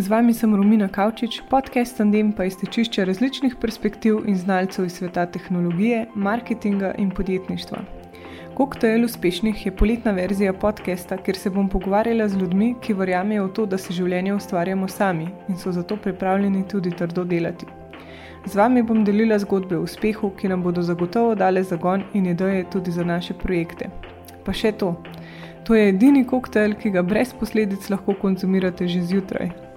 z vami sem Romina Kavčič, podcast Tandem pa je stečišče različnih perspektiv in znalcev iz sveta tehnologije, marketinga in podjetništva. Koktajl uspešnih je poletna verzija podcasta, kjer se bom pogovarjala z ljudmi, ki verjamejo v to, da se življenje ustvarjamo sami in so zato pripravljeni tudi trdo delati. Z vami bom delila zgodbe o uspehu, ki nam bodo zagotovo dale zagon in ideje tudi za naše projekte. Pa še to. To je edini koktajl, ki ga brez posledic lahko konzumirate že zjutraj.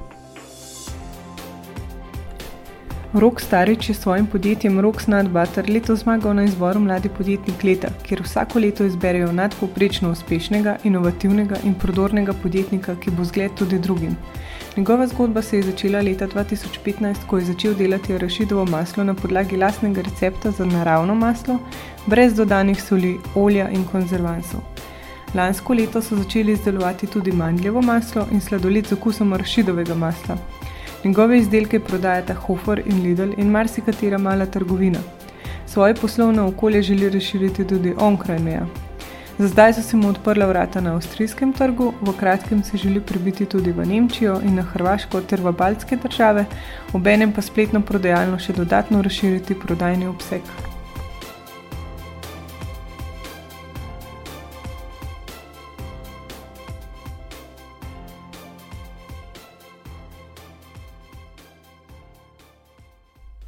Rok Starič je s svojim podjetjem Rocksnad Butter letos zmagal na izboru Mladi podjetnik leta, kjer vsako leto izberejo nadpoprečno uspešnega, inovativnega in prodornega podjetnika, ki bo zgled tudi drugim. Njegova zgodba se je začela leta 2015, ko je začel delati arašidovo maslo na podlagi lastnega recepta za naravno maslo, brez dodanih soli, olja in konzervansov. Lansko leto so začeli izdelovati tudi mandljevo maslo in sladoled z okusom arašidovega masla. Njegove izdelke prodajata Hofer in Lidl in marsikatera mala trgovina. Svoje poslovno okolje želi razširiti tudi onkraj meja. Za zdaj so se mu odprla vrata na avstrijskem trgu, v kratkem se želi prebiti tudi v Nemčijo in na Hrvaško ter v baltske države, obenem pa spletno prodajalno še dodatno razširiti prodajni obseg.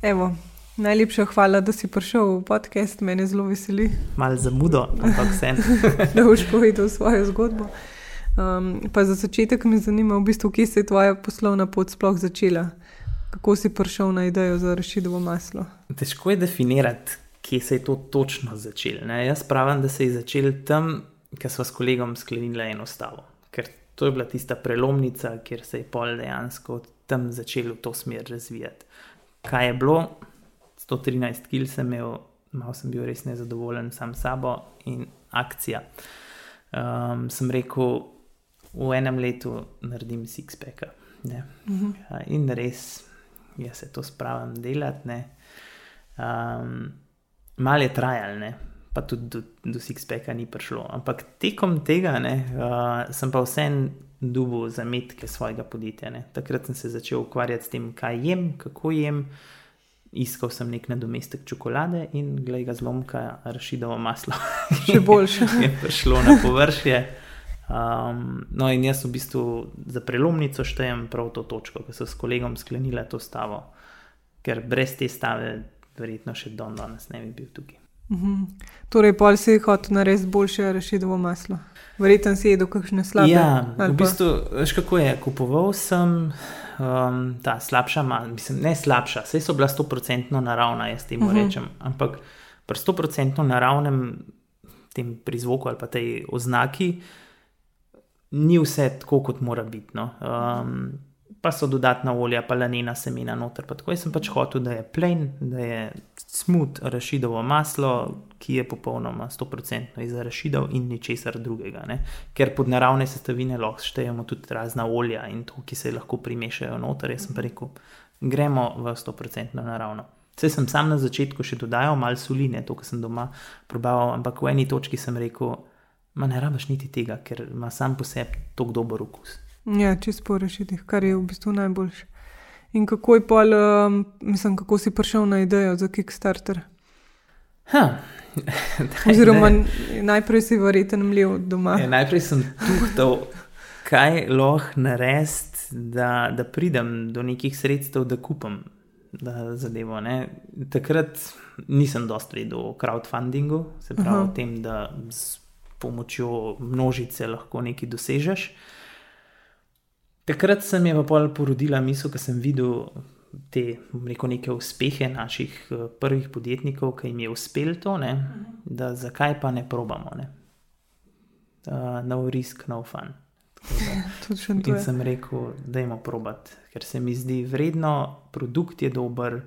Evo, najlepša hvala, da si prišel v podcast, mene zelo veseli. Malo zamudo, ampak vse. da boš povedal svojo zgodbo. Um, za začetek me zanima, v bistvu, kje se je tvoja poslovna pot sploh začela. Kako si prišel na idejo za rešidovo maslo? Težko je definirati, kje se je to točno začelo. Jaz pravim, da se je začel tam, ker smo s kolegom sklenili eno stavo. Ker to je bila tista prelomnica, kjer se je pol dejansko tam začel v to smer razvijati kaj je bilo. 113 kil sem imel, malo sem bil res nezadovoljen sam s sabo in akcija. Um, sem rekel, v enem letu naredim six-pack. Uh mhm. -huh. ja, in res, jaz se to spravim delati. Um, Mal je trajal, ne? Pa tudi do, do six-packa ni prišlo. Ampak tekom tega ne, uh, sem pa vseeno dubu zametke svojega podjetja. Ne. Takrat sem se začel ukvarjati s tem, kaj jem, kako jem. Iskal sem nek nadomestek čokolade in gledaj ga zlomka, rašidovo maslo. Še boljše. je prišlo na površje. Um, no, in jaz v bistvu za prelomnico štejem prav to točko, ki so s kolegom sklenili to stavo, ker brez te stave, verjetno še don danes ne bi bil tukaj. Mhm. Torej, pol si hotel narediti boljše rašidovo maslo. Verjetno si jedel kakšne slabe. Ja, v bistvu, veš kako je. Kupoval sem um, ta slabša, mislim, ne slabša, vse so bila 100% naravna, jaz temu uh mhm. -huh. rečem. Ampak pri 100% naravnem tem prizvoku ali pa tej oznaki ni vse tako, kot mora biti. No. Um, pa so dodatna olja, pa lanena semena noter. Pa tako sem pač hotel, da je plain, da je smut, rašidovo maslo, ki je popolnoma 100% iz rašidov in ničesar drugega. Ne? Ker pod naravne sestavine lahko štejemo tudi razna olja in to, ki se lahko primešajo noter. Jaz sem pa rekel, gremo v 100% naravno. Vse sem sam na začetku še dodajal malo soline, to, kar sem doma probaval, ampak v eni točki sem rekel, ma ne rabiš niti tega, ker ima sam po sebi tako dober okus. Ja, čez porešiti, kar je v bistvu najboljše. In kako je pol, um, mislim, kako si prišel na idejo za Kickstarter? Ha, Oziroma, najprej si verjeten mlil doma. Ja, najprej sem tuhtal, kaj lahko narediti, da, da pridem do nekih sredstev, da kupam da zadevo. Ne. Takrat nisem dosti vedel o crowdfundingu, se pravi o tem, da s pomočjo množice lahko nekaj dosežeš. Takrat se mi je pa porodila misel, ko sem videl te rekel, neke uspehe naših eh, prvih podjetnikov, ki jim je uspelo to, ne, da zakaj pa ne probamo. Ne. Uh, no risk, no fun. In sem rekel, da je moramo probati, ker se mi zdi vredno, produkt je dober.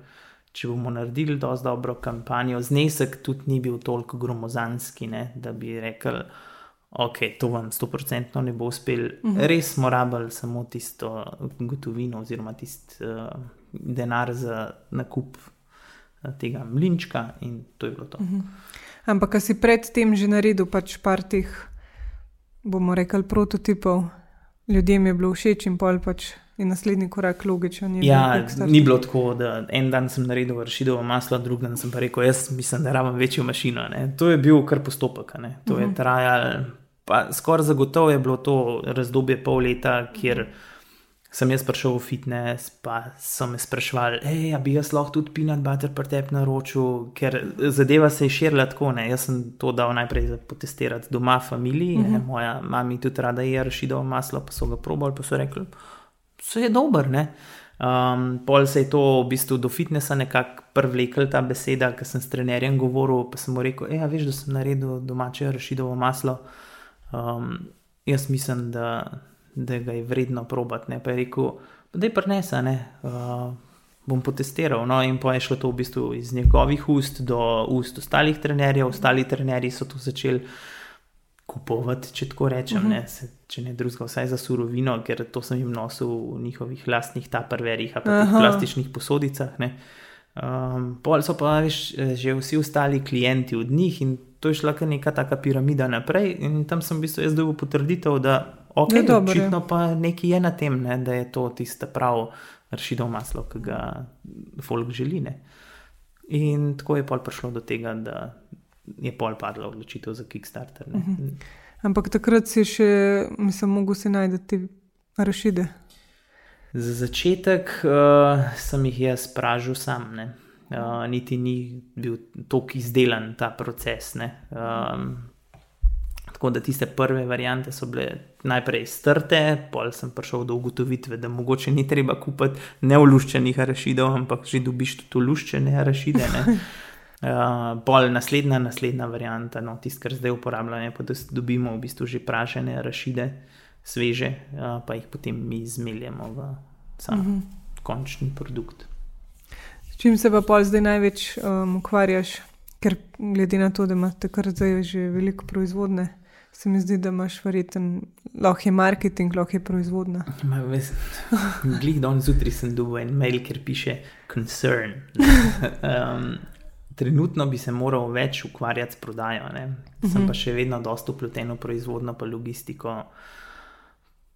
Če bomo naredili dovolj dobro kampanjo, znesek tudi ni bil toliko gromozanski, ne, da bi rekel, ok, to vam 100% ne bo uspel, uh mhm. -huh. res smo rabili samo tisto gotovino, oziroma tisti uh, denar za nakup uh, tega mlinčka, in to je bilo to. Uh mhm. -huh. Ampak, si predtem že naredil pač par teh, bomo rekli, prototipov? ljudem je bilo všeč in pol pač je naslednji korak logičen. je Ja, bil ni bilo tako, da en dan sem naredil rašidovo maslo, drug dan sem pa rekel, jaz mislim, da rabim večjo mašino. Ne. To je bil kar postopek, a ne. to uh -huh. je trajalo. Pa skoraj zagotovo je bilo to razdobje pol leta, kjer sem jaz prišel v fitness, pa so me sprašvali, hej, a bi jaz lahko tudi peanut butter pretep naročil, ker zadeva se je širila tako. Ne. Jaz sem to dal najprej za potestirati doma, familiji, uh -huh. moja mama tudi rada je rašidovo maslo, pa so ga probali, pa so rekli, vse je dober. Ne? Um, pol se je to v bistvu do fitnesa nekako privlekel ta beseda, ker sem s trenerjem govoril, pa sem mu rekel, ja, veš, da sem naredil domače rašidovo maslo. Um, jaz mislim, da, da ga je vredno probati. Ne? Pa je rekel, da je prnesa, ne. Uh, Bom potestiral. No, in pa je šlo to v bistvu iz njegovih ust do ust ostalih trenerjev. Ostali trenerji so to začeli kupovati, če tako rečem, uh -huh. ne, se, če ne drugega, vsaj za surovino, ker to sem jim nosil v njihovih lastnih taperverjih, pa tudi plastičnih posodicah. Um, pol so pa veš, že vsi ostali klienti od njih in to je šla kar neka taka piramida naprej. In tam sem v bistvu jaz dobil potrditev, da okay, Je dobro, očitno pa nekaj je na tem, ne, da je to tiste pravo rešitev maslo, ki ga folk želi. Ne. In tako je pol prišlo do tega, da je pol padla odločitev za Kickstarter. Ne. Ampak takrat si še, mislim, mogel si najti te rašide. Za začetek uh, sem jih jaz spražil sam, ne. uh, niti ni bil tako izdelan ta proces. Um, tako da tiste prve variante so bile najprej strte, pol sem prišel do ugotovitve, da mogoče ni treba kupiti neoluščenih arašidov, ampak že dobiš tudi luščene arašide. Ne. Uh, pol naslednja, naslednja varianta, no, tisto, kar zdaj uporabljamo, pa da dobimo v bistvu že prašene arašide, sveže, uh, pa jih potem mi zmeljemo v sam uh -huh. končni produkt. S čim se pa pol zdaj največ um, ukvarjaš, ker glede na to, da imaš takrat zdaj že veliko proizvodne, se mi zdi, da imaš verjeten, lahko je marketing, lahko je proizvodna. Veš, Glih danes zjutraj sem dobil en mail, kjer piše concern. um, trenutno bi se moral več ukvarjati s prodajo, ne? sem pa še vedno dosto upleten v proizvodno, pa logistiko.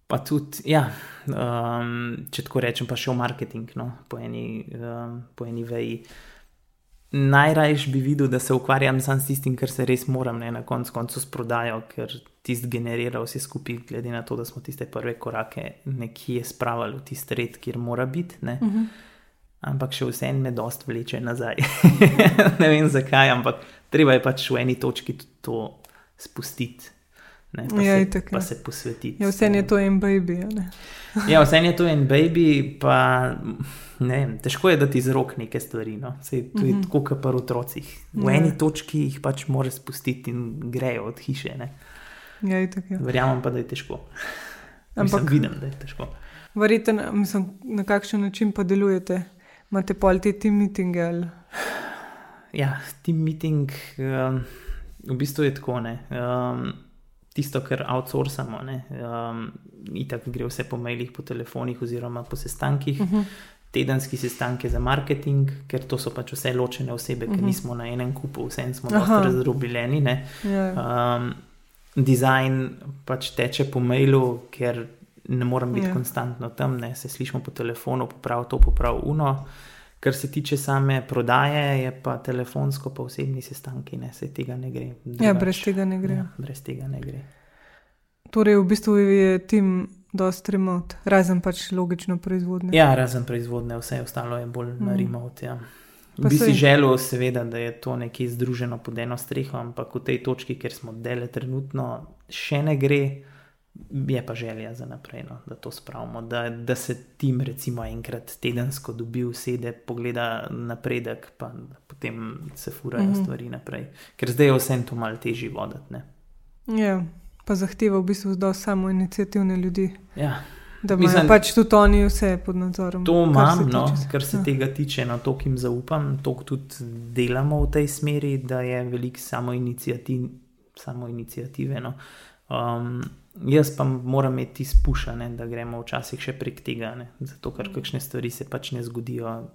Pa tudi, ja, um, če tako rečem, pa še v marketing, no, po eni, um, po eni veji. Najrajš bi videl, da se ukvarjam samo s tistim, kar se res moram, ne na koncu koncu s prodajo, ker tisti generira vse skupaj, glede na to, da smo tiste prve korake nekje spravili v tisti red, kjer mora biti. Ne. Uh -huh. Ampak še vseeno me dost vleče nazaj. ne vem zakaj, ampak treba je pač v eni točki to spustiti. Ne, pa, Ja, se, itak, pa ja. se posvetiti. Ja, vse je to en baby. Ja, vse je to en baby, pa ne vem, težko je dati iz rok neke stvari. No? Sej, to je mm -hmm. tako, kot pri otrocih. V Ja. eni točki jih pač moraš spustiti in grejo od hiše. Ne? Ja, itak, ja. Verjamem pa, da je težko. Ampak Ampak vidim, da je težko. verjeten, mislim, na kakšen način pa delujete? Imate pol te team meetinge ali Ja, team meeting um, v bistvu je tako. Ne? Um, tisto, kar outsourcamo, ne? um, itak gre vse po mailih, po telefonih oziroma po sestankih. Uh -huh. Tedenski sestanki za marketing, ker to so pač vse ločene osebe, uh -huh. ki nismo na enem kupu, vse smo dosti razdrobljeni. ne. ja. Um, design pač teče po mailu, ker ne morem biti Ja. yeah. konstantno tam, ne se slišimo po telefonu, poprav to, poprav uno. Kar se tiče same prodaje, je pa telefonsko, pa osebni sestanki, ne se tega ne gre. ja, brez tega ne gre. Ja, brez tega ne gre. Torej, v bistvu je tim dosti remote, razen pač logično proizvodnje. Ja, razen proizvodne, vse ostalo je bolj mm. na remote. Ja. Pa Bi si želel, seveda, da je to nekje združeno pod eno streho, ampak v tej točki, kjer smo dele trenutno, še ne gre, je pa želja za naprej, no, da to spravimo. Da, da se tim, recimo, enkrat tedensko dobi, sede, pogleda napredek, pa potem se furajo mm. -hmm. stvari naprej. Ker zdaj je vsem to malo težje voditi. Ja, pa zahteva v bistvu do samo inicijativne ljudi, Ja, da imajo Mislim- pač tudi oni vse pod nadzorom. To kar imam, se no, tiče- kar se ja. tega tiče, no, to, ki jim zaupam, to tudi delamo v tej smeri, da je veliko samo, inicijativ, samo inicijative. No. Um, jaz pa moram imeti izpušene, da gremo včasih še prek tega, ne. zato ker kakšne stvari se pač ne zgodijo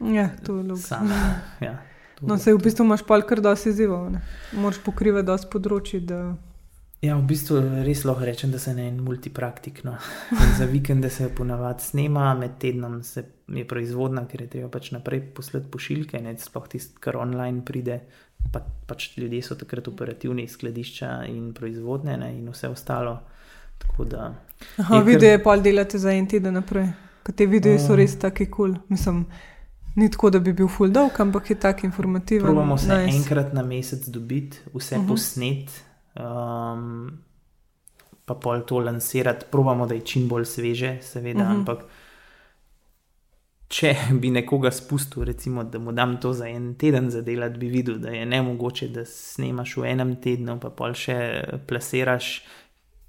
Ja, to je logično. same. Ja, No, se v bistvu imaš pol kar dosti izzivov. Moraš pokrivati dosti področji. Da... Ja, v bistvu res lahko rečem, da se ne en multipraktik. No. Za vikende se ponavadi snema, med tednom se je proizvodna, ker je treba pač naprej poslati pošiljke, ne sploh tisto, kar online pride. Pa, pač ljudje so takrat operativni, skladišča in proizvodne ne, in vse ostalo. Tako da Aha, Je kar- videe pol delate za en teden naprej. Ker te videe so Um. res taki kul. Cool. Mislim, ni tako, da bi bil full dolg, ampak je tak informativen. Probamo se nice. enkrat na mesec dobiti, vse uh Mhm. -huh. posnet, um, pa pol to lansirati. Probamo, da je čim bolj sveže, seveda, uh Mhm. -huh. ampak če bi nekoga spustil, recimo, da mu dam to za en teden zadelati, bi videl, da je ne mogoče, da snemaš v enem tednu, pa pol še plasiraš,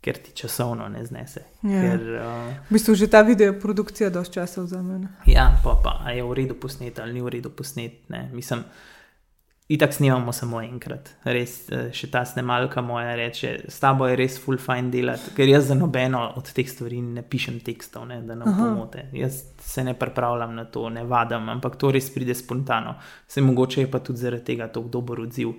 ker ti časovno ne znese. Ja. Ker, uh, V bistvu že ta video produkcija dosti časa vzame. Ja, pa, pa je v redu posnet ali ni v redu posnet. Ne? Mislim, itak snemamo samo enkrat. Res, eh, še ta snemalka moja reče, s tabo je res full fine delati, ker jaz za nobeno od teh stvari ne pišem tekstov, ne, da ne pomote. Jaz se ne pripravljam na to, ne vadam, ampak to res pride spontano. Se mogoče je pa tudi zaradi tega tako dober odziv.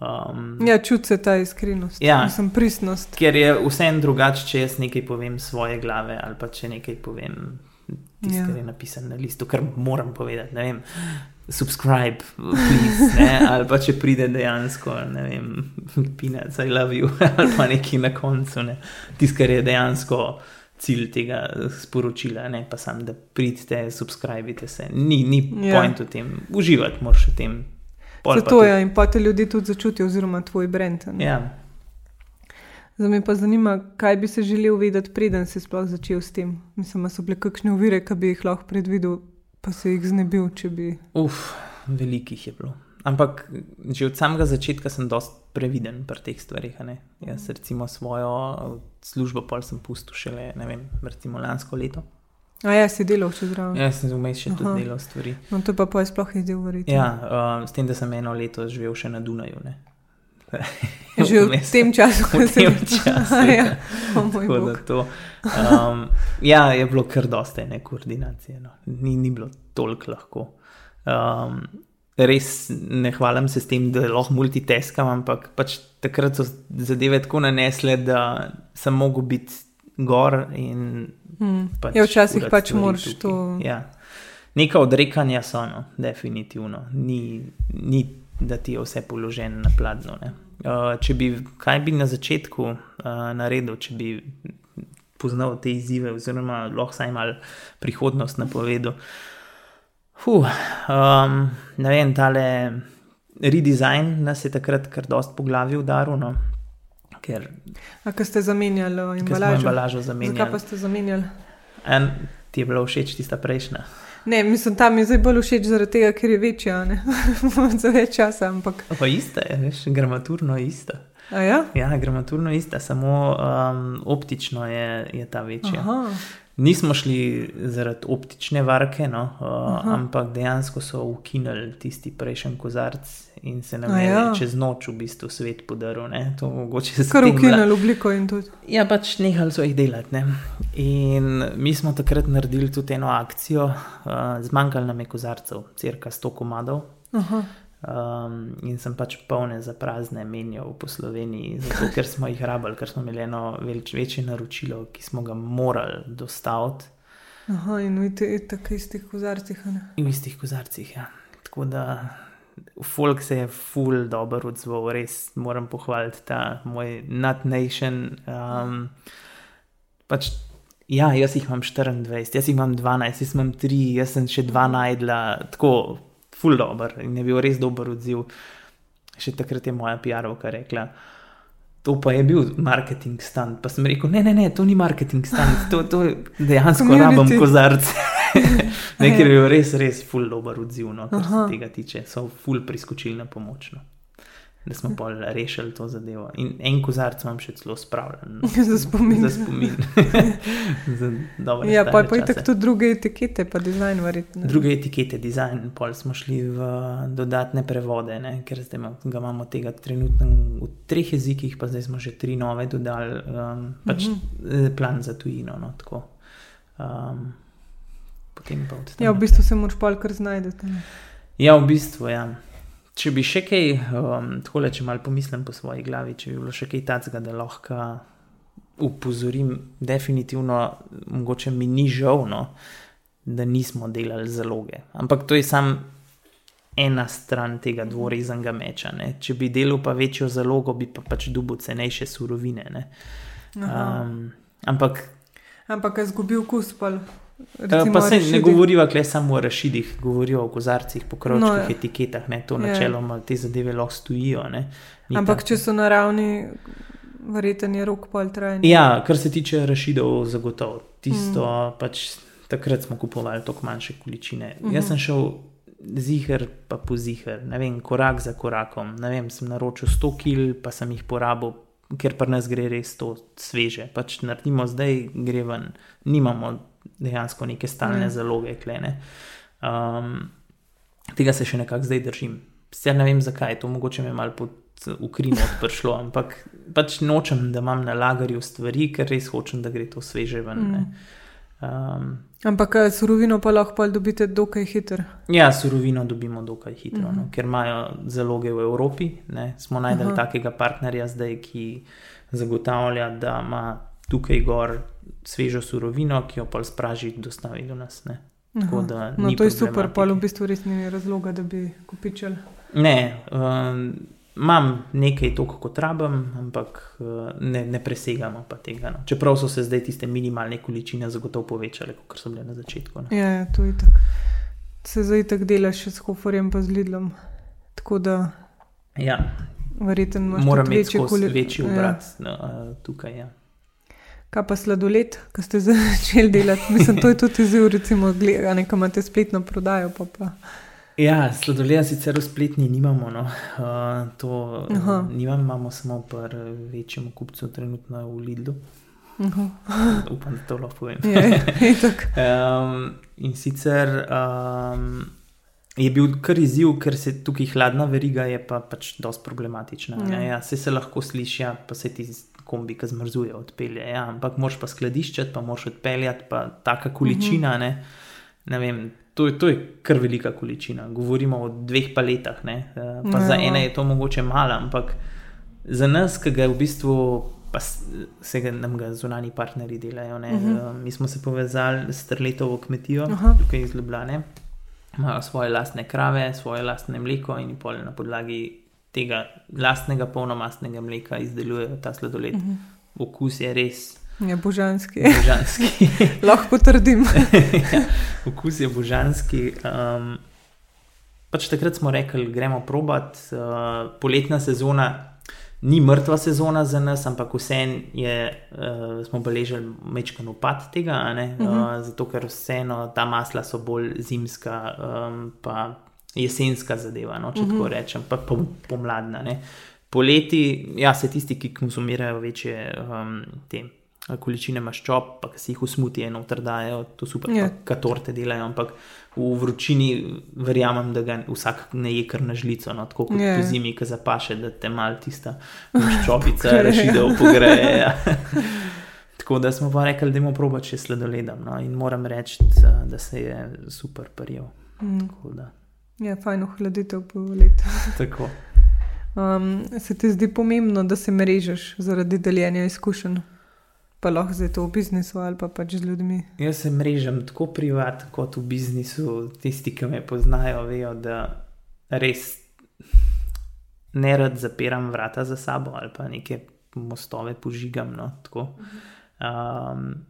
Um, Ja, čuti se ta iskrenost, Ja. Mislim, pristnost. Ker je vseeno drugače, če jaz nekaj povem svoje glave ali pa če nekaj povem, tisto, Ja. ja. kar je napisano na listu, kar moram povedati. Ne vem, subscribe, please, ne? ali pa če pride dejansko, ne vem, peanuts, I love you, ali pa nekaj na koncu, ne? tisto, kar je dejansko. Cilj tega sporočila, ne pa sam, da pridete, subskrbite se. Ni, ni Ja. ja. point v tem, uživati moraš v tem. Pol Zato je in pa te ljudi tudi začutijo, oziroma tvoj brend. Ja, Zdaj me pa zanima, kaj bi se želel vedeti, preden si sploh začel s tem. Mislim, a so bile kakšne ovire, ki bi jih lahko predvidel, pa se jih znebil, če bi. Uf, velikih je bilo. Ampak že od samega začetka sem dosti previden pri teh stvarih. ne. Jaz recimo svojo službo pol sem pustil šele, ne vem, recimo lansko leto. A ja, si delal še zraven. Jaz sem vmes še Aha. tudi delal stvari. No, to pa pa je sploh izdev verjetno. Ja, uh, s tem, da sem eno leto živel še na Dunaju. Ne. Že v Vmes. tem času, V tem času, ja. ja. Bog. to. Um, ja, je bilo kar dosta ene koordinacije. No. Ni, ni bilo toliko lahko. Um, res ne hvalim se s tem, da lahko multitaskam, ampak pač takrat so zadeve tako nanesle, da sem mogel biti gor in Hmm. pač. Ja, včasih pač moraš tukaj. to- Ja. Neka odrekanja so, no, definitivno. Ni, ni, da ti je vse položeno na pladnju. Ne. Uh, če bi, kaj bi na začetku uh, naredil, če bi poznal te izzive, oziroma lahko saj malo prihodnost napovedal. Huh, um, ne vem, tale redesign nas je takrat kar dost po glavi udaril, no, ker A kaj ste zamenjali embalažo? embalažo Zakaj pa zamenjali. ste zamenjali? En, ti je bila všeč tista prejšnja. Ne, mislim, tam je zdaj bolj všeč zaradi tega, ker je večja, za več časa. Ampak, Pa ista je, veš, gramaturno ista. a ja? Ja, gramaturno ista, samo um, optično je, je ta večja. Aha. Nismo šli zaradi optične varke, no, uh, Aha. ampak dejansko so ukinili tisti prejšnji kozarc in se nam je ja. čez noč v bistvu svet podaril. Ne, to mogoče se Kar ukinili obliko in tudi. Ja, pač nehali so jih delati. Ne? In mi smo takrat naredili tudi eno akcijo, uh, zmanjkalo nam je kozarcev, crka 100 komadov. Aha. Um, in sem pač polne za prazne menjal po Sloveniji, zato ker smo jih rabili, ker smo imeli eno več, večje naročilo, ki smo ga morali dostaviti Aha, in v te- tako istih kozarcih. v istih kozarcih. Ja. Tako da folk se je full dobro odzval, res moram pohvaliti ta moj NatNation. Um, pač, ja, jaz jih imam 24, jaz jih imam 12, jaz imam 3, jaz sem še 2 najdla, tako full dobro in je bil res dober odziv. Še takrat je moja PR-ovka rekla. To pa je bil marketing stand. Pa sem rekel, ne, ne, ne, to ni marketing stand, to, to dejansko rabim kozarce. Nekaj je bil res, res full dober odziv, no, kar Aha. se tega tiče. So full priskočili na pomoč. No. Da smo pol rešili to zadevo. In en kozarc imam še celo spravljen. no. Za spomin. Za spomin. Za Ja, pa je pa itak tudi druge etikete, pa dizajn verjetno. Druge etikete, dizajn, pol smo šli v dodatne prevode, ne? ker zdaj ima- ga imamo tega trenutno v treh jezikih, pa zdaj smo že tri nove dodali, um, pač Mhm. mm -hmm. plan za tujino. No, tako. um, potem pa od tam. Ja, v bistvu se moraš pol kar znajdeti. ne. Ja, v bistvu, ja. Če bi še kaj, um, tole, če malo pomislim po svoji glavi, če bi bilo še kaj takega, da lahko upozorim, definitivno, mogoče mi ni žal, no, da nismo delali zaloge. Ampak to je samo ena stran tega dvoreznega meča. Ne. Če bi delal pa večjo zalogo, bi pa pač dubo cenejše surovine. Um, ampak. Ampak je zgubil kus. Pa, pa se ne govorijo samo o rašidih, govorijo o kozarcih, pokrovčkih, no, etiketah, ne, to načeloma te zadeve lahko stojijo. Ampak tako. če so naravni, verjeten je rok pol trajni. Ja, kar se tiče rašidov, zagotovo. Tisto mm. pač takrat smo kupovali toliko manjše količine. Mm -hmm. Jaz sem šel zihar, pa po zihar, ne vem, korak za korakom. Ne vem, sem naročil 100 kg, pa sem jih porabil ker pa nas gre res to sveže. Pač naredimo zdaj, gre ven, nimamo dejansko neke stalne mm. zaloge, klene. Um, tega se še nekako zdaj držim. Sicer ne vem zakaj, to mogoče me malo pod ukrim odprlo, ampak pač nočem, da imam na lagarju stvari, ker res hočem, da gre to sveže ven. Mm. Um, Ampak eh, surovino pa lahko dobite dokaj hitro. Ja, surovino dobimo dokaj hitro, uh -huh. no, mhm. ker imajo zaloge v Evropi. Ne. Smo najdel uh -huh. takega partnerja zdaj, ki zagotavlja, da ima tukaj gor svežo surovino, ki jo pa spraži dostavi do nas. Tako, no, to je super, pa v bistvu res ni razloga, da bi kupičali. Ne. Um, imam nekaj toliko, kot rabim, ampak eh, ne, ne presegamo pa tega. No. Čeprav so se zdaj tiste minimalne količine zagotovo povečale, kot so bile na začetku. No. Ja, ja, to je tako. Se zdaj tako delaš s hoforjem, pa z lidlom. Tako da. Ja. Verjetno moram imeti večji, obrat ja. no, tukaj. Ja. Kaj pa sladoled, ki ste začeli delati? Mislim, to je tudi izziv, recimo, gledaj, nekaj imate spletno prodajo. Pa pa. Ja, sladoleda sicer v spletni nimamo, no. uh, to uh, nimam, imamo samo pri večjem kupcu, trenutno v Lidlu. Upam, da to lahko povem. um, in sicer um, je bil kar izziv, ker se tukaj hladna veriga je pa pač dosti problematična. Ja. Ja, se, se lahko sliši, ja, pa se ti kombi, ki zmrzuje, odpelje. Ja, ampak moš pa skladiščati, pa moš odpeljati, pa taka količina. Uh -huh. ne, ne vem, to, to je kar velika količina. Govorimo o dveh paletah, ne? Eh, pa no. za ene je to mogoče malo, ampak za nas, ki ga v bistvu. Pa se ga nam ga zunani partnerji delajo. Uh mhm. -huh. Mi smo se povezali s Trletovo kmetijo, uh -huh. tukaj iz Ljubljana, imajo svoje lastne krave, svoje lastne mleko in pol na podlagi tega lastnega polnomastnega mleka izdelujejo ta sladoled. Mhm. -huh. Okus je res Je božanski. božanski. Lahko potrdim. ja, okus je božanski. Um, pač takrat smo rekli, gremo probat. Uh, poletna sezona ni mrtva sezona za nas, ampak vseeno uh, smo beležili mečkan upad tega, uh -huh. uh, zato ker vseeno ta masla so bolj zimska, um, pa jesenska zadeva, no, če uh -huh. tako rečem, pa pomladna. Ne. Poleti, ja, se tisti, ki konzumirajo večje um, teme količine maščob, pa ki si jih usmuti in utrdajo, to super, yeah. Ja. pa torte delajo, ampak v vročini verjamem, da ga vsak ne je kar na žlico, no, tako kot yeah. po ja. zimi, ki zapaše, da te mal tista maščobica rešide v pogreje. Ja. tako da smo pa rekli, da imamo proba, če sledoledam. No, in moram reči, da se je super prijel. Mm. Ja, fajn ohladitev po letu. tako. Um, se ti zdi pomembno, da se mrežeš zaradi deljenja izkušenj? Pa lahko zdaj to v biznisu ali pa pač z ljudmi. Jaz se mrežem tako privat, kot v biznisu. Tisti, ki me poznajo, vejo, da res ne rad zapiram vrata za sabo ali pa neke mostove požigam. No, um,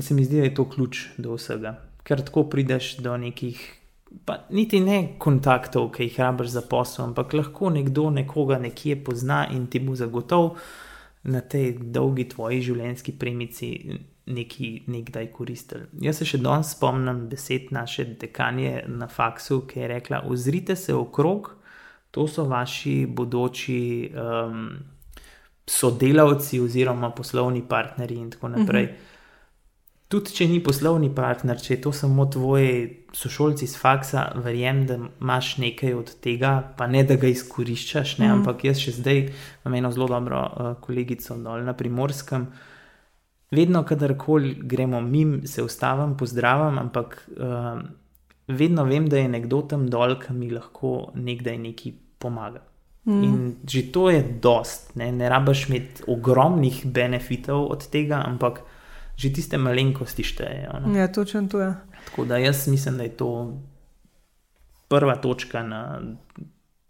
se mi zdi, da je to ključ do vsega, ker tako prideš do nekih. Pa niti ne kontaktov, ki jih rabiš za posel, ampak lahko nekdo nekoga nekje pozna in ti bo zagotovil, na tej dolgi tvoji življenjski premici neki nekdaj koristili. Jaz se še danes spomnim besed naše dekanje na faksu, ki je rekla: Ozrite se okrog, to so vaši bodoči um, sodelavci oziroma poslovni partnerji in tako naprej. Uh -huh tudi če ni poslovni partner, če je to samo tvoji sošolci iz faksa, verjamem, da imaš nekaj od tega, pa ne da ga izkoriščaš. Mm. Ampak jaz še zdaj imam eno zelo dobro uh, kolegico dol na primorskem. Vedno, kadarkoli gremo mim, se ustavim, pozdravim, ampak uh, vedno vem, da je nekdo tam dol, ki mi lahko nekdaj neki pomaga. Mm. In že to je dost, ne, ne rabiš imeti ogromnih benefitov od tega, ampak že tiste malenkosti štejejo. No. Ja, točno to je. Tako da jaz mislim, da je to prva točka na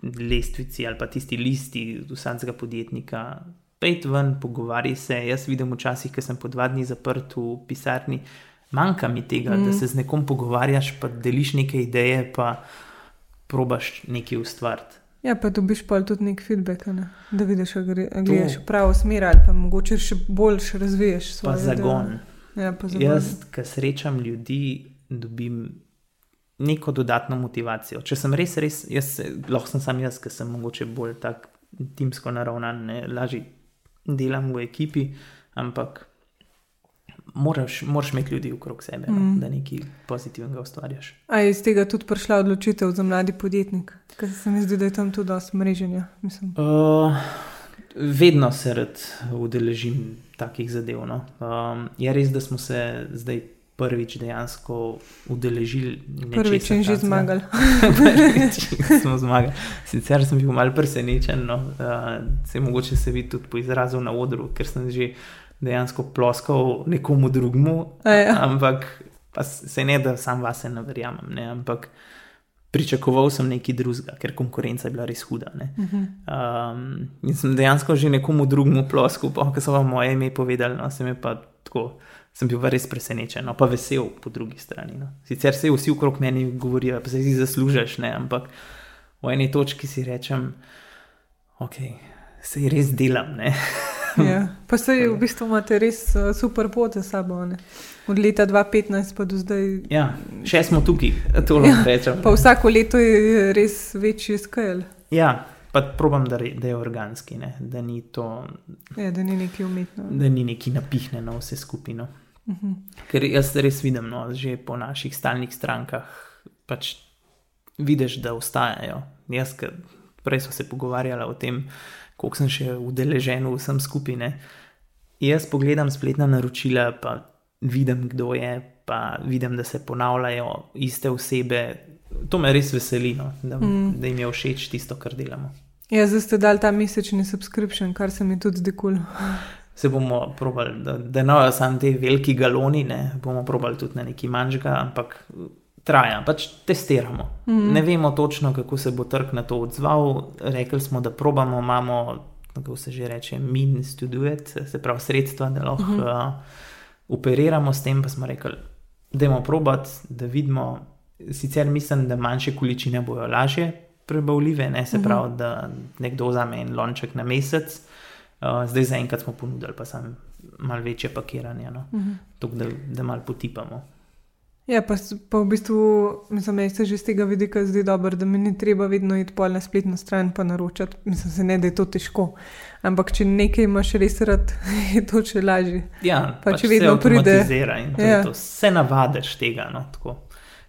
lestvici ali pa tisti listi vsakega podjetnika. Pejte ven, pogovarjaj se. Jaz vidim včasih, ko sem po dva dni zaprt v pisarni, manjka mi tega, mm. da se z nekom pogovarjaš, pa deliš neke ideje, pa probaš nekaj ustvariti. Ja, pa dobiš pa tudi nek feedback, ne? da vidiš, da greš v pravo smer ali pa mogoče še boljš razviješ svoje. Pa zagon. Ja, pa zagon. Jaz, ki srečam ljudi, dobim neko dodatno motivacijo. Če sem res, res, jaz, lahko sem sam jaz, ki sem mogoče bolj tak timsko naravnan, ne lažje delam v ekipi, ampak moraš, moraš imeti ljudi okrog sebe, no, mm. no, da nekaj pozitivnega ustvarjaš. A je iz tega tudi prišla odločitev za mladi podjetnik? Ker se mi zdi, da je tam tudi dosti mreženja. Uh, vedno se rad udeležim takih zadev. No. Um, je res, da smo se zdaj. Prvič dejansko udeležili. Prvič in že zmagali. Prvič smo zmagali. Sicer sem bil malce presenečen, no, uh, se mogoče se vidi tudi po izrazu na odru, ker sem že dejansko ploskal nekomu drugemu, ja. ampak se ne da sam vase ne verjamem. Ne, ampak pričakoval sem nekaj drugega, ker konkurenca je bila res huda. Uh -huh. um, in sem dejansko že nekomu drugemu ploskal, pa ko so vam moje ime povedali, no, sem pa tako. Sem bil res presenečen, no, pa vesel po drugi strani. No. Sicer se vsi okrog meni govorijo, da se ti zaslužiš, ne, ampak v eni točki si rečem, okay, se res delam. Ja. Pa se v bistvu imate res uh, super pot za sabo. Ne? Od leta 2015 pa do zdaj. Ja, še smo tukaj, to lahko ja. rečem. Pa vsako leto je res večji skel. Ja, pa probam, da, da je organski, ne? da ni to. Ja, da ni neki umetno. Da ni neki napihnjeno vse skupino. Uh mhm. -huh. Ker jaz res vidim, no, že po naših stalnih strankah, pač vidiš, da ostajajo. Jaz, prej smo se pogovarjali o tem koliko sem še udeležen v vsem skupine. Jaz pogledam spletna naročila, pa vidim, kdo je, pa vidim, da se ponavljajo iste osebe. To me res veseli, no, da, mm. da jim je všeč tisto, kar delamo. Ja, zdaj ste dali ta mesečni subscription, kar se mi tudi zdi kul. Cool. Se bomo probali, da, da ne bojo samo te veliki galoni, ne bomo probali tudi na neki manjšega, ampak traja, pač testiramo. Mm. Ne vemo točno, kako se bo trg na to odzval. Rekli smo, da probamo, imamo, kako se že reče, means to do it, se pravi, sredstva, da lahko mm -hmm. uh, operiramo s tem. Pa smo rekli, da bomo probati, da vidimo. Sicer mislim, da manjše količine bojo lažje prebavljive, ne se mm -hmm. pravi, da nekdo vzame en lonček na mesec. Uh, zdaj zaenkrat smo ponudili pa samo malo večje pakiranje, no? mm -hmm. Tuk, da, da malo potipamo. Ja, pa, pa v bistvu mislim, da se že z tega vidika zdi dobro, da mi ni treba vedno iti pol na spletno stran in naročati. Mislim, se ne, da je to težko. Ampak če nekaj imaš res rad, je to še lažje. Ja, pa pač če vedno pride. Ja. Se navadiš tega. No,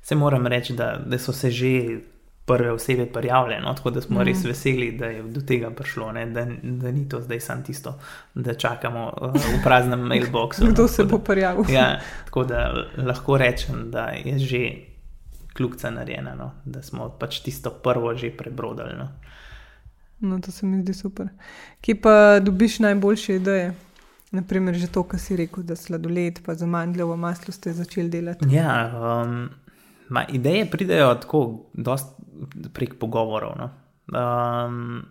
se moram reči, da, da so se že prve osebe prijavljene, no? tako da smo mm. res veseli, da je do tega prišlo, da, da ni to zdaj samo tisto, da čakamo uh, v praznem mailboxu. Kdo no? se bo prijavil? ja, tako da lahko rečem, da je že kljubca narejena, no? da smo pač tisto prvo že prebrodili. No? no, to se mi zdi super. Kje pa dobiš najboljše ideje? Naprimer, že to, kar si rekel, da sladoled, pa za mandljevo maslo ste začeli delati. Ja, um, Ma, ideje pridejo tako, prek pogovorov. No. Um,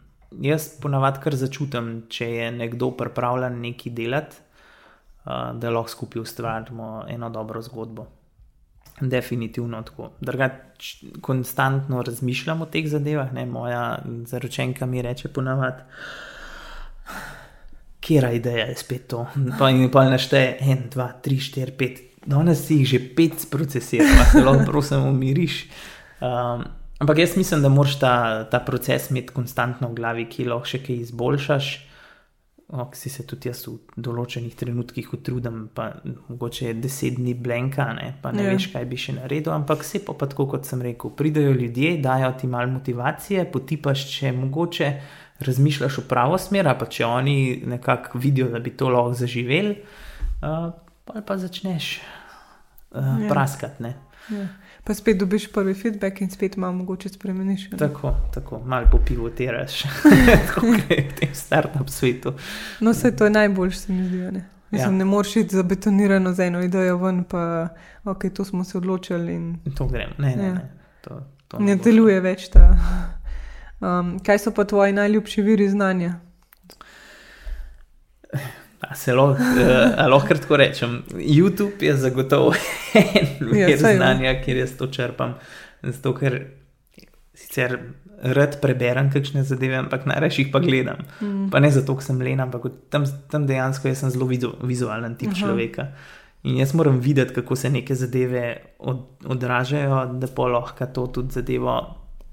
jaz ponavadi kar začutim, če je nekdo pripravljen nekaj delati, uh, da lahko skupaj ustvarimo eno dobro zgodbo. Definitivno tako. Drugač, konstantno razmišljam o teh zadevah. Ne? Moja zaročenka mi reče ponavadi. Kjer je ideja, je spet to. Pa in pa nešteje 1, 2, 3, 4, 5, danes si jih že pet procesiral, zelo prosim, umiriš. Um, ampak jaz mislim, da moraš ta, ta proces imeti konstantno v glavi, ki lahko še kaj izboljšaš. Ok, si se tudi jaz v določenih trenutkih utrudim, pa mogoče je deset dni blenka, ne, pa ne ja. veš, kaj bi še naredil. Ampak vse pa tako, kot sem rekel, pridajo ljudje, dajo ti malo motivacije, potipaš, če mogoče razmišljaš v pravo smer, pa če oni nekako vidijo, da bi to lahko zaživeli. Uh, pa začneš uh, praskati. Ja. Pa spet dobiš prvi feedback in spet malo mogoče spremeniš. Ne? Tako, tako malo popivotiraš, kot je v tem startup svetu. No, vse to je najboljše, se mi zdi. Ne, Mislim, Ja. ne moreš iti zabetonirano z eno idejo ven, pa ok, to smo se odločili in To grem. Ne, ne, Ja. ne. To, to ne bo deluje več ta. Um, kaj so pa tvoji najljubši viri znanja? Se lahko, uh, lahko tako rečem. YouTube je zagotovo en Ja, vir ja. znanja, kjer jaz to črpam. Zato, ker sicer rad preberem kakšne zadeve, ampak najraje jih pa gledam. Mm. Pa ne zato, ker sem len, ampak tam, tam dejansko jaz sem zelo vizu, vizualen tip Aha. Človeka. In jaz moram videti, kako se neke zadeve od, odražajo, da pa lahko to tudi zadevo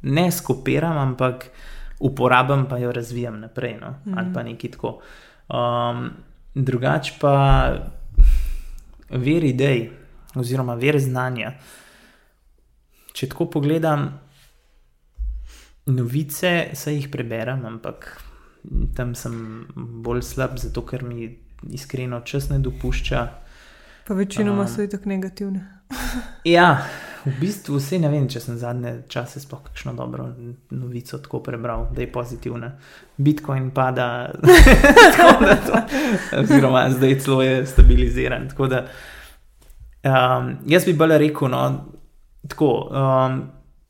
ne skopiram, ampak uporabim, pa jo razvijam naprej. No? Mm. Ali pa nekaj tako. Um, drugač pa ver idej, oziroma ver znanja. Če tako pogledam, novice se jih preberem, ampak tam sem bolj slab, zato ker mi iskreno čas ne dopušča. Pa večinoma Um. so itak negativne. Ja, v bistvu vse ne vem, če sem zadnje čase sploh kakšno dobro novico tako prebral, da je pozitivna. Bitcoin pada, tako da to, oziroma zdaj celo je stabiliziran. Tako da um, jaz bi bolj rekel, no, tako, um,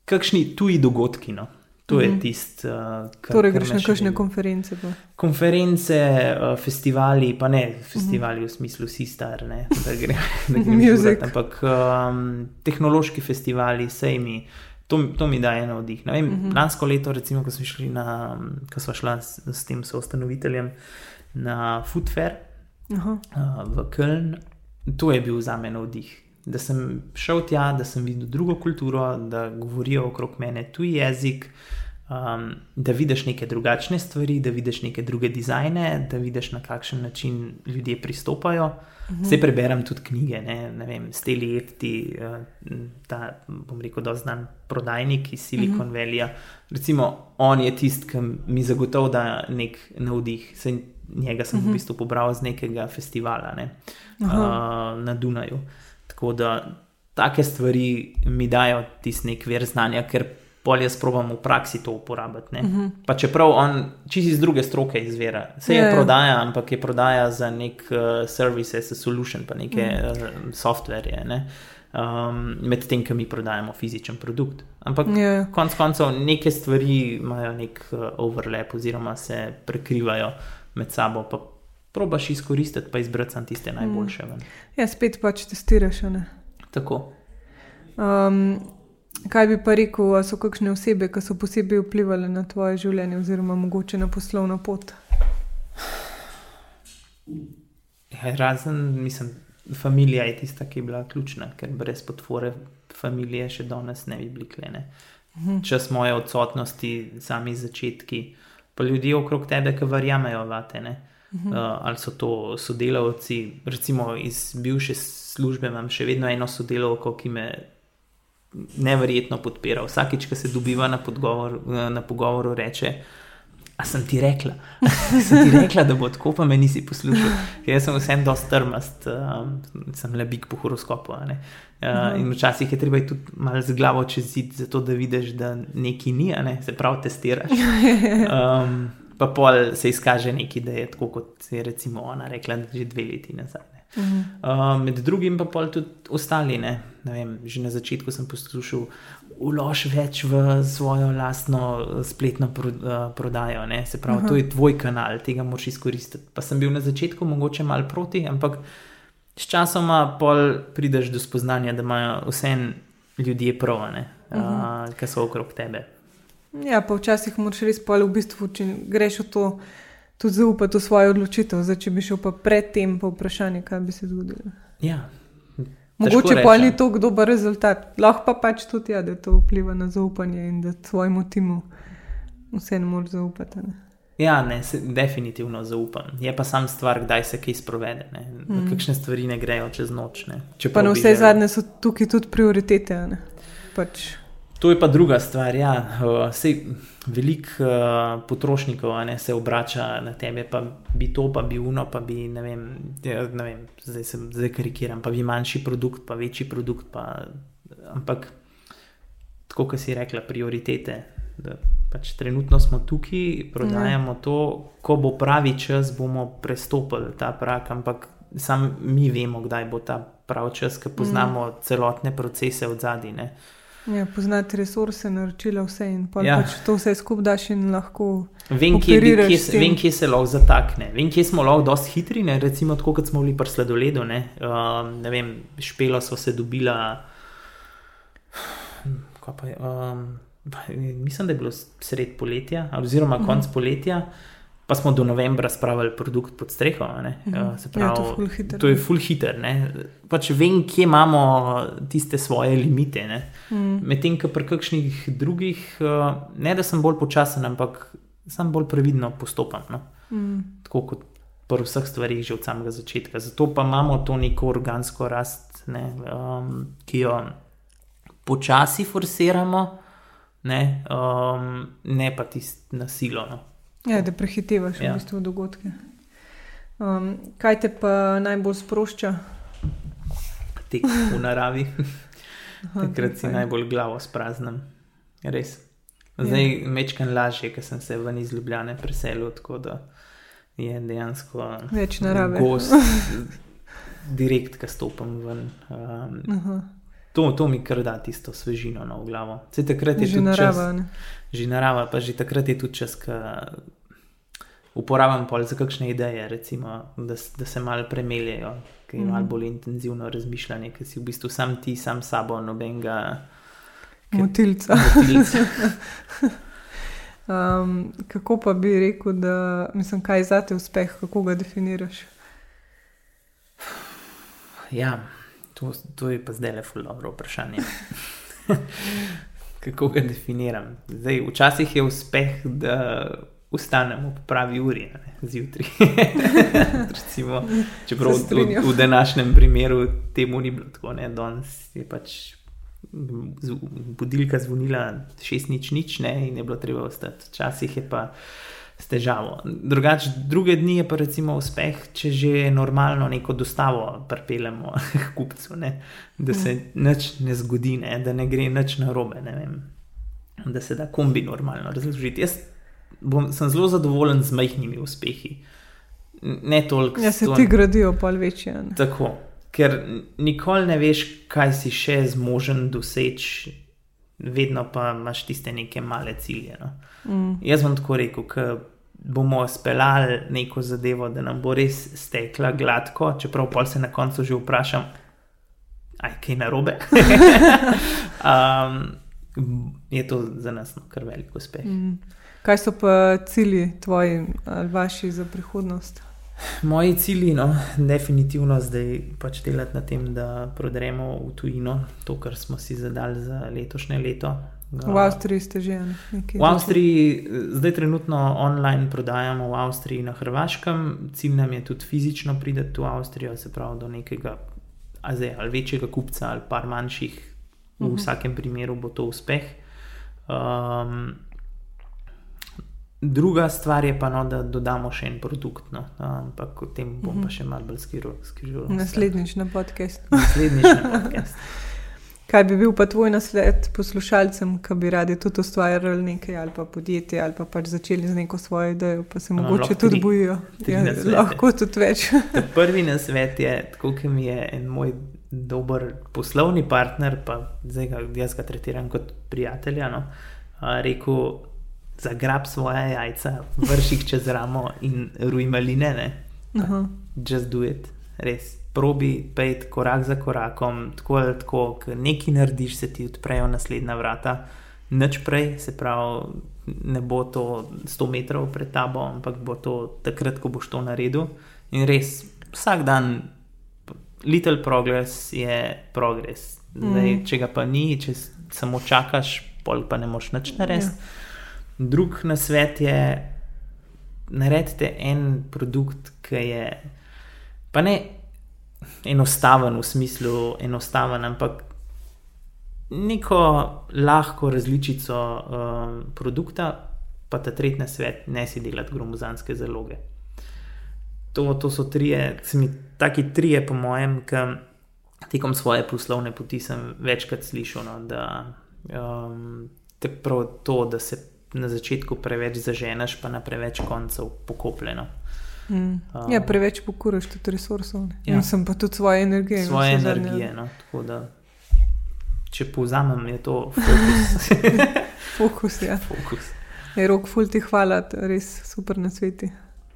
kakšni tuji dogodki. No. To je Mhm. tisto, uh, kar. Torej, greš na kakšne konference. Pa. konference, uh, festivali, pa ne festivali v smislu vsi star, ne, da gre da grem Music. žurat, ampak um, tehnološki festivali, sejmi. To, to mi daje navdih. Ne Vem, uh -huh. Lansko leto, recimo, ko smo šli na, ko smo šla s, s tem soustanoviteljem na Food Fair Aha. uh, v Köln, to je bil za me navdih. Da sem šel tja, da sem videl drugo kulturo, da govorijo okrog mene tuji jezik, um, da vidiš neke drugačne stvari, da vidiš neke druge dizajne, da vidiš na kakšen način ljudje pristopajo. Vse preberem tudi knjige, ne, ne vem, Steli Efti, uh, ta, bom rekel, da znan prodajnik iz Silicon Valleyja. Recimo, on je tisti, ki mi zagotovi, da nek navdih. Saj njega sem v bistvu pobral z nekega festivala ne, uh, na Dunaju. Tako da take stvari mi dajo tisti nek ver znanja, ker bolj jaz probam v praksi to uporabiti. Uh -huh. Pa čeprav on čisto iz druge stroke izvira. Se je Ja, ja. prodaja, ampak je prodaja za nek uh, service as a solution, pa neke uh, softverje. Ne? Um, Medtem, ko mi prodajamo fizičen produkt. Ampak Ja. konec koncev neke stvari imajo nek uh, overlap, oziroma se prekrivajo med sabo. Pa probaš izkoristiti, pa izbrati samo tiste najboljše. ven. ja, spet pač testiraš. ne. Tako. Um, kaj bi pa rekel, so kakšne osebe, ki so posebej vplivali na tvoje življenje, oziroma mogoče na poslovno pot? Ja, razen, mislim, familija je tista, ki je bila ključna, ker brez podpore familije še danes ne bi bili klene. Čas moje odsotnosti, sami začetki, pa ljudje okrog tebe, ki verjamejo vate. Ne? Uh, ali so to sodelavci, recimo iz bivše službe, imam še vedno eno sodelavko, ki me neverjetno podpira. Vsakič, ko se dobiva na, podgovor, eh, na pogovoru, reče. A sem ti rekla, sem ti rekla, da bo tako, pa me nisi poslušal. Ker jaz sem vsem dosti trmast, um, sem le bik po horoskopu. Uh, in včasih je treba tudi malo z glavo čez zid, zato da vidiš, da neki ni, ne? se pravi, testiraš. Um, pa pol se izkaže neki, da je tako, kot je recimo ona rekla, že dve leti nazaj. ne. Uh, med drugim pa pol tudi ostali. Ne? Ne vem, že na začetku sem poslušal, ulož več v svojo lastno eh, spletno pro, uh, prodajo. Ne? Se pravi, Aha. to je tvoj kanal, tega moraš izkoristiti. Pa sem bil na začetku mogoče mal proti, ampak sčasoma pol prideš do spoznanja, da imajo vse ljudje prav, uh, ki so okrog tebe. Ja, pa včasih moraš res pol v bistvu, če greš v to, tudi zaupati v svojo odločitev. Zdaj, če bi šel pa predtem po vprašanje, kaj bi se zgodilo. Ja. Mogoče pa rečem. ni tako dober rezultat, lahko pa pač tudi, ja, da to vpliva na zaupanje in da svojemu timu vse ne moreš zaupati. Ne? Ja, ne, se, definitivno zaupam. Je pa sam stvar, kdaj se kaj sprovede. Mm. Kakšne stvari ne grejo čez noč. Ne. Pa Čeprav na vse zadnje so tukaj tudi prioritete. ne. Pač, To je pa druga stvar. Ja. Uh, sej, veliko uh, potrošnikov ne, se obrača na tebe, pa bi to, pa bi uno, pa bi ne vem, ja, ne vem zdaj, sem, zdaj karikiram, pa bi manjši produkt, pa večji produkt. Pa Ampak, tako kot si rekla, prioritete. Pač trenutno smo tukaj, prodajamo ja. to, ko bo pravi čas, bomo prestopili ta prak, ampak sam mi vemo, kdaj bo ta pravi čas, ker poznamo mm. celotne procese od zadaj. Ja, poznati resurse, naročila vse in ja. pač to vse skupaj daš in lahko. Vem, kje, kje, vem, kje se lahko zatakne, vem, kje smo lahko dosti hitri, ne? recimo tako, kot smo bili pri sledoledu. Ne? Uh, ne vem, špelo so se dobila. Pa, um, mislim, da je bilo sred poletja, oziroma konc uh mhm. poletja pa smo do novembra spravili produkt pod streho. Mm -hmm. pravi, ja, to, to je full hitter. Pač vem, kje imamo tiste svoje limite. Mm. Medtem, ko pri kakšnih drugih, eh, ne da sem bolj počasen, ampak sem bolj previdno postopam. No? Mm. Tako kot pri vseh stvarih, že od samega začetka. Zato pa imamo to neko organsko rast, ne? um, ki jo počasi forsiramo, ne, um, ne pa tisto nasilo. Ja, da prehitevaš ja. v bistvu dogodke. Um, kaj te pa najbolj sprošča? Tek v naravi. Takrat si najbolj glavo spraznem. Res. Zdaj je ja. mečken lažje, ker sem se ven iz Ljubljane preselil, tako da je dejansko več narave. Gost, direkt, ki stopam ven. Um, to, to mi kar da tisto svežino na glavo. Se takrat je že narava. Čas, že narava, pa že takrat je tudi čas, ki uporabljam pol za kakšne ideje, recimo, da, da se malo premeljejo, ki je mm. malo bolj intenzivno razmišljanje, ki si v bistvu sam ti, sam sabo, nobenega motilca. um, kako pa bi rekel, da mislim, kaj je za te uspeh, kako ga definiraš? Ja, to, to je pa zdaj le fulano vprašanje. kako ga definiram? Zdaj, včasih je uspeh, da vstanemo po pravi uri, zjutraj. Recimo, čeprav v, v današnjem primeru temu ni bilo tako, ne? danes je pač budilka zvonila šest nič nič ne? in je bilo treba ostati. Včasih je pa. S težavo. Drugač, druge dni je pa recimo uspeh, če že normalno neko dostavo pripeljemo k kupcu, ne? da se mm. nič ne zgodi, ne? da ne gre nič na robe, da se da kombi normalno razložiti. Jaz bom, sem zelo zadovoljen z majhnimi uspehi. Ne toliko. Ja, se ti gradijo pa večje. Ne? Tako, ker nikoli ne veš, kaj si še zmožen doseči, vedno pa imaš tiste neke male cilje. No? Mm. Jaz bom tako rekel, da bomo speljali neko zadevo, da nam bo res stekla gladko, čeprav pol se na koncu že vprašam, aj kaj narobe. um, je to za nas no, kar velik uspeh. Mm. Kaj so pa cilji tvoji ali vaši za prihodnost? Moji cilji, no, definitivno zdaj pač delati na tem, da prodremo v tujino to, kar smo si zadali za letošnje leto. V Avstriji ste že nekaj. V Avstriji, zdaj trenutno online prodajamo v Avstriji na Hrvaškem, cilj nam je tudi fizično priti v Avstrijo, se pravi do nekega zdaj, ali večjega kupca ali par manjših, v uh mhm. -huh. vsakem primeru bo to uspeh. Um, Druga stvar je pa, no, da dodamo še en produkt, no. ampak o tem bom pa mhm. še malo bolj skril. Naslednjič na podcast. Naslednjič na podcast. Kaj bi bil pa tvoj nasvet poslušalcem, ki bi radi tudi ustvarjali nekaj ali pa podjetje ali pa pač začeli z neko svojo idejo, pa se no, mogoče tudi tri, bojijo? Tri ja, lahko tudi več. prvi nasvet je, tako kot mi je en moj dober poslovni partner, pa zdaj ga jaz ga tretiram kot prijatelja, no, rekel zagrab svoje jajca, vrši jih čez ramo in ruj maline. Just do it, res. Probi pet korak za korakom, tako ali tako, ker nekaj narediš, se ti odprejo naslednja vrata. Noč prej, se pravi, ne bo to 100 metrov pred tabo, ampak bo to takrat, ko boš to naredil. In res, vsak dan, little progress je progress. Zdaj, mm. Če ga pa ni, če samo čakaš, pol pa ne moš nič narediti. Yeah. Drug na svet je, naredite en produkt, ki je pa ne enostaven v smislu enostaven, ampak neko lahko različico um, produkta, pa ta tretji na svet, ne si delati gromozanske zaloge. To, to so trije, mi, taki trije, po mojem, ki tekom svoje poslovne poti sem večkrat slišal, no, da um, te prav to, da se na začetku preveč zaženeš, pa na preveč koncev pokopljeno. Mm. Um, ja, preveč pokuraš tudi resursov. Ja. Sem pa tudi svoje energije. Svoje energije. No, tako da, če povzamem, je to fokus. fokus, ja. Fokus. Je rok, ful ti hvala, res super na sveti.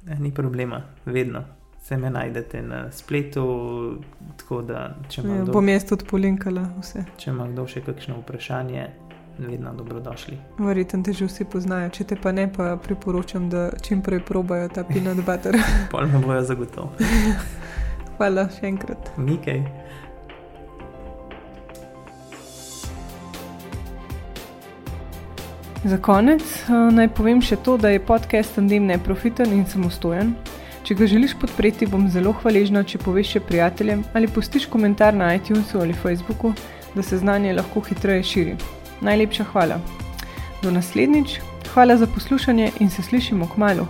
Ja, ni problema, vedno. Se me najdete na spletu. Da, ja, kdo, bom jaz tudi polinkala vse. Če ima kdo še kakšno vprašanje, vedno dobrodošli. Verjetno te že vsi poznajo, če te pa ne, pa priporočam, da čim prej probajo ta peanut butter. Pol me bojo zagotovo. Hvala še enkrat. Nikaj. Za konec uh, naj povem še to, da je podcast Tandem neprofiten in samostojen. Če ga želiš podpreti, bom zelo hvaležna, če poveš še prijateljem ali postiš komentar na iTunesu ali Facebooku, da se znanje lahko hitreje širi. Najlepša hvala. Do naslednjič, hvala za poslušanje in se slišimo k malu.